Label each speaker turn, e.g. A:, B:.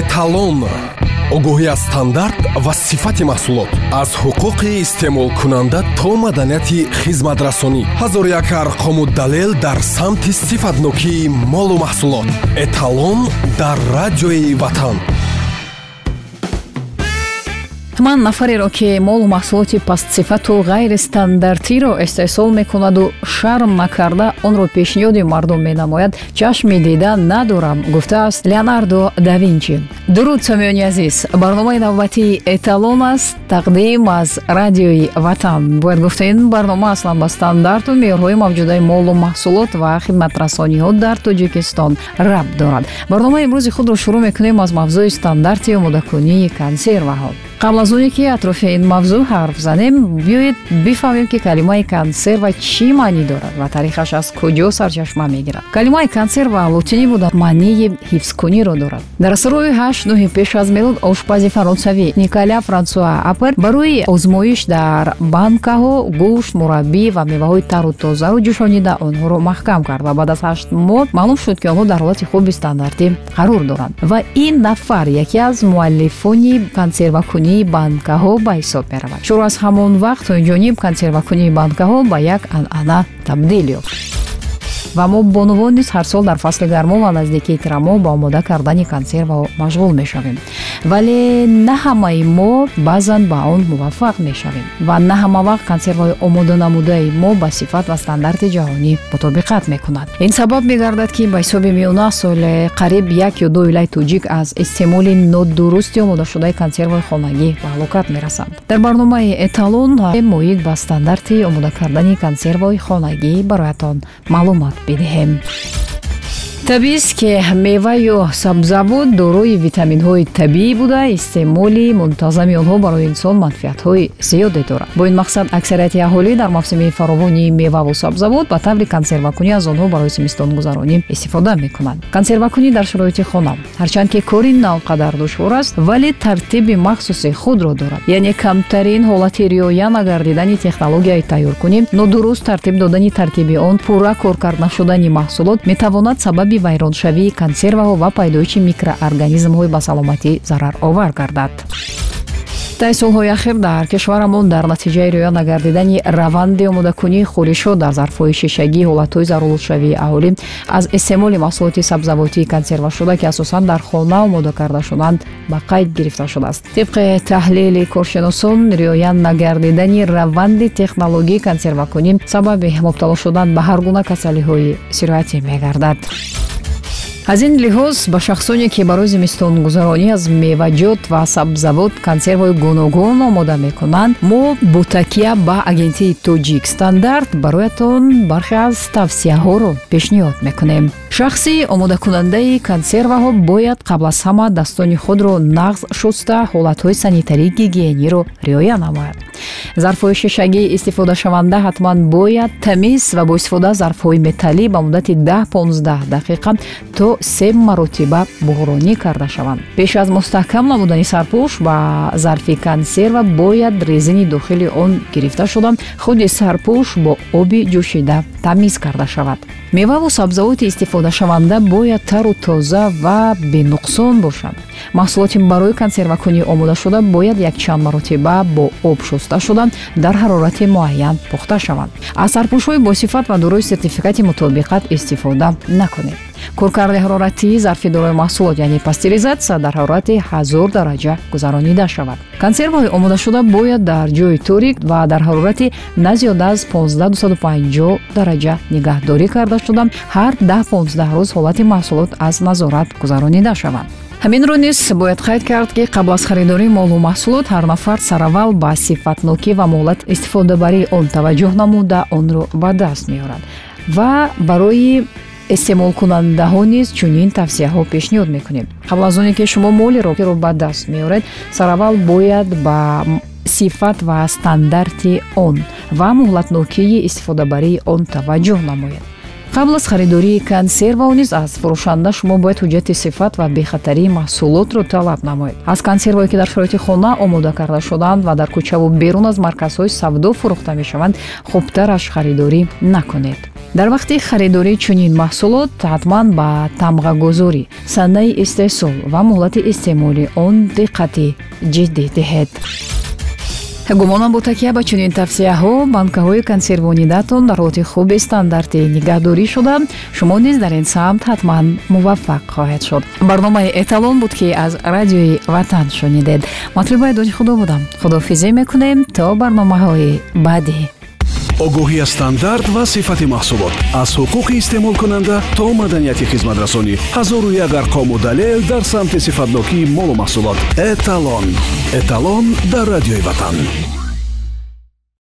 A: эталон огоҳӣ аз стандарт ва сифати маҳсулот. Аз ҳуқуқи истеъмолкунанда то маданияти хизматрасонӣ. Ҳазор як арқому далел дар самти сифатнокии молу маҳсулот. Эталон дар радиои ватан
B: ман нафареро ки молу маҳсулоти пастсифату ғайристандартиро истеҳсол мекунаду шарм накарда онро пешниҳоди мардум менамояд. Чашми дидан надорам гуфтааст леонардо да винчи. Дуруд самиёни азиз барномаи навбатии эталон аст тақдим аз радиои ватан бояд гуфта ин барнома аслан ба стандарту меъёрҳои мавҷудаи молу маҳсулот ва хидматрасониҳо дар тоҷикистон рабт дорад. Барномаи имрӯзи худро шурӯъ мекунем аз мавзӯи стандарти омодакунии консерваҳо қабл аз оне ки атрофи ин мавзӯъ ҳарф занем биёед бифаҳмем ки калимаи консерва чӣ маънӣ дорад ва таърихаш аз куҷо сарчашма мегирад. Калимаи консерва лотинӣ буда маънии ҳифзкуниро дорад. Дар асрҳои ҳашт нӯҳи пеш аз милод ошпази фаронсавӣ николя франсуа апер барои озмоиш дар банкаҳо гӯшт мураббӣ ва меваҳои тару тозаро ҷӯшонида онҳоро маҳкам кард ва баъд аз ҳашт моҳ маълум шуд ки онҳо дар ҳолати хуби стандартӣ қарор доранд. Ва ин нафар яке аз муаллифони консервакунӣ банкаҳо ба ҳисоб меравад. Шурӯъ аз ҳамон вақт то инҷониб консервакунии банкаҳо ба як анъана табдил ёфт. Ва мо бонувон низ ҳар сол дар фасли гармо ва наздикии тирамоҳ ба омода кардани консерва машғул мешавем вале на ҳамаи мо баъзан ба он муваффақ мешавем ва на ҳама вақт консервҳои омоданамудаи мо ба сифат ва стандарти ҷаҳонӣ мутобиқат мекунад. Ин сабаб мегардад ки ба ҳисоби миёна соле қариб як ё ду вилаи тоҷик аз истеъмоли нодурусти омодашудаи консервҳои хонагӣ ба ҳалокат мерасанд. Дар барномаи эталон моид ба стандарти омода кардани консервҳои хонагӣ бароятон маълумот бидиҳем табист ки мева ё сабзавот дорои витаминҳои табиӣ буда истеъмоли мунтазами онҳо барои инсон манфиатҳои зиёде дорад. Бо ин мақсад аксарияти аҳолӣ дар мавсими фаровонии меваву сабзавот ба таври консервакунӣ аз онҳо барои зимистongузаронӣ истифода мекунанд. Консервакунӣ дар шароити хона ҳарчанд ки кори на он қадар душвор аст вале тартиби махсуси худро дорад. Яъне камтарин ҳолати риоя нагардидани технологияи тайёркунӣ нодуруст тартиб додани таркиби он пурра коркард нашудани маҳсулот метавонад сабаби сабаби вайроншавии консерваҳо ва пайдоиши микроорганизмҳои ба саломатӣ зараровар гардад даҳи солҳои ахир дар кишварамон дар натиҷаи риоя нагардидани раванди омодакунии хӯришҳо дар зарфҳои шишагӣ ҳолатҳои заруршавии аҳолӣ аз истеъмоли маҳсулоти сабзавотии консервашуда ки асосан дар хона омода карда шуданд ба қайд гирифта шудааст. Тибқи таҳлили коршиносон риоя нагардидани раванди технологии консервакунӣ сабаби мубтало шудан ба ҳар гуна касалиҳои сироятӣ мегардад аз ин лиҳоз ба шахсоне ки барои зимистонгузаронӣ аз меваҷот ва сабзавот консерваҳои гуногун омода мекунанд мо бо такя ба агентии тоҷик стандарт бароятон бархе аз тавсияҳоро пешниҳод мекунем. Шахси омодакунандаи консерваҳо бояд қабл аз ҳамадастони худро нағз шуста ҳолатҳои санитарии гигиениро риоя намояд зарфҳои шишагӣ истифодашаванда ҳатман бояд тамиз ва бо истифода аз зарфҳои металлӣ ба муддати даҳ понздаҳ дақиқа то се маротиба буғронӣ карда шаванд. Пеш аз мустаҳкам намудани сарпӯш ба зарфи консерва бояд резини дохили он гирифта шуда худи сарпӯш бо оби ҷӯшида тамиз карда шавад. Меваву сабзавоти истифодашаванда бояд тару тоза ва бенуқсон бошанд маҳсулоти барои консервакунӣ омодашуда бояд якчанд маротиба бо об шуста шуда дар ҳарорати муайян пухта шаванд. Аз сарпӯшҳои босифат ва дорои сертификати мутобиқат истифода накунед. Коркарди ҳароратии зарфи дорои маҳсулот яъне пастеризатсия дар ҳарорати ҳазор дараҷа гузаронида шавад консерваҳои омодашуда бояд дар ҷои торик ва дар ҳарорати на зиёда аз 15250 дараҷа нигаҳдорӣ карда шуда ҳар 10-15 рӯз ҳолати маҳсулот аз назорат гузаронида шаванд ҳаминро низ бояд қайд кард ки қабл аз харидории молу маҳсулот ҳар нафар сараввал ба сифатнокӣ ва моҳлат истифодабарии он таваҷҷӯҳ намуда онро ба даст меорад. Ва барои истеъмолкунандаҳо низ чунин тавсияҳо пешниҳод мекунем. Қабл аз оне ки шумо молеро ба даст меоред сараввал бояд ба сифат ва стандарти он ва муҳлатнокии истифодабарии он таваҷҷӯҳ намоед қабл аз харидории консервао низ аз фурӯшанда шумо бояд ҳуҷҷати сифат ва бехатарии маҳсулотро талаб намоед. Аз консервое ки дар шароити хона омода карда шудаанд ва дар кӯчаву берун аз марказҳои савдо фурӯхта мешаванд хубтараш харидорӣ накунед. Дар вақти харидории чунин маҳсулот ҳатман ба тамғагузорӣ санаи истеҳсол ва муҳлати истеъмоли он диққати ҷиддӣ диҳед гумонам бо такя ба чунин тавсияҳо банкаҳои консервонидатон дар ҳолати хуби стандартӣ нигоҳдорӣ шуда. Шумо низ дар ин самт ҳатман муваффақ хоҳед шуд. Барномаи эталон буд ки аз радиои ватан шунидед. Матлуба дони худо будам. Худоҳофизӣ мекунем. То барномаҳои баъдӣ
C: огоҳӣ аз стандарт ва сифати маҳсулот. Аз ҳуқуқи истеъмолкунанда то маданияти хизматрасонӣ ҳазору як арқому далел дар самти сифатнокии молу маҳсулот. Эталон. Эталон дар радиои ватан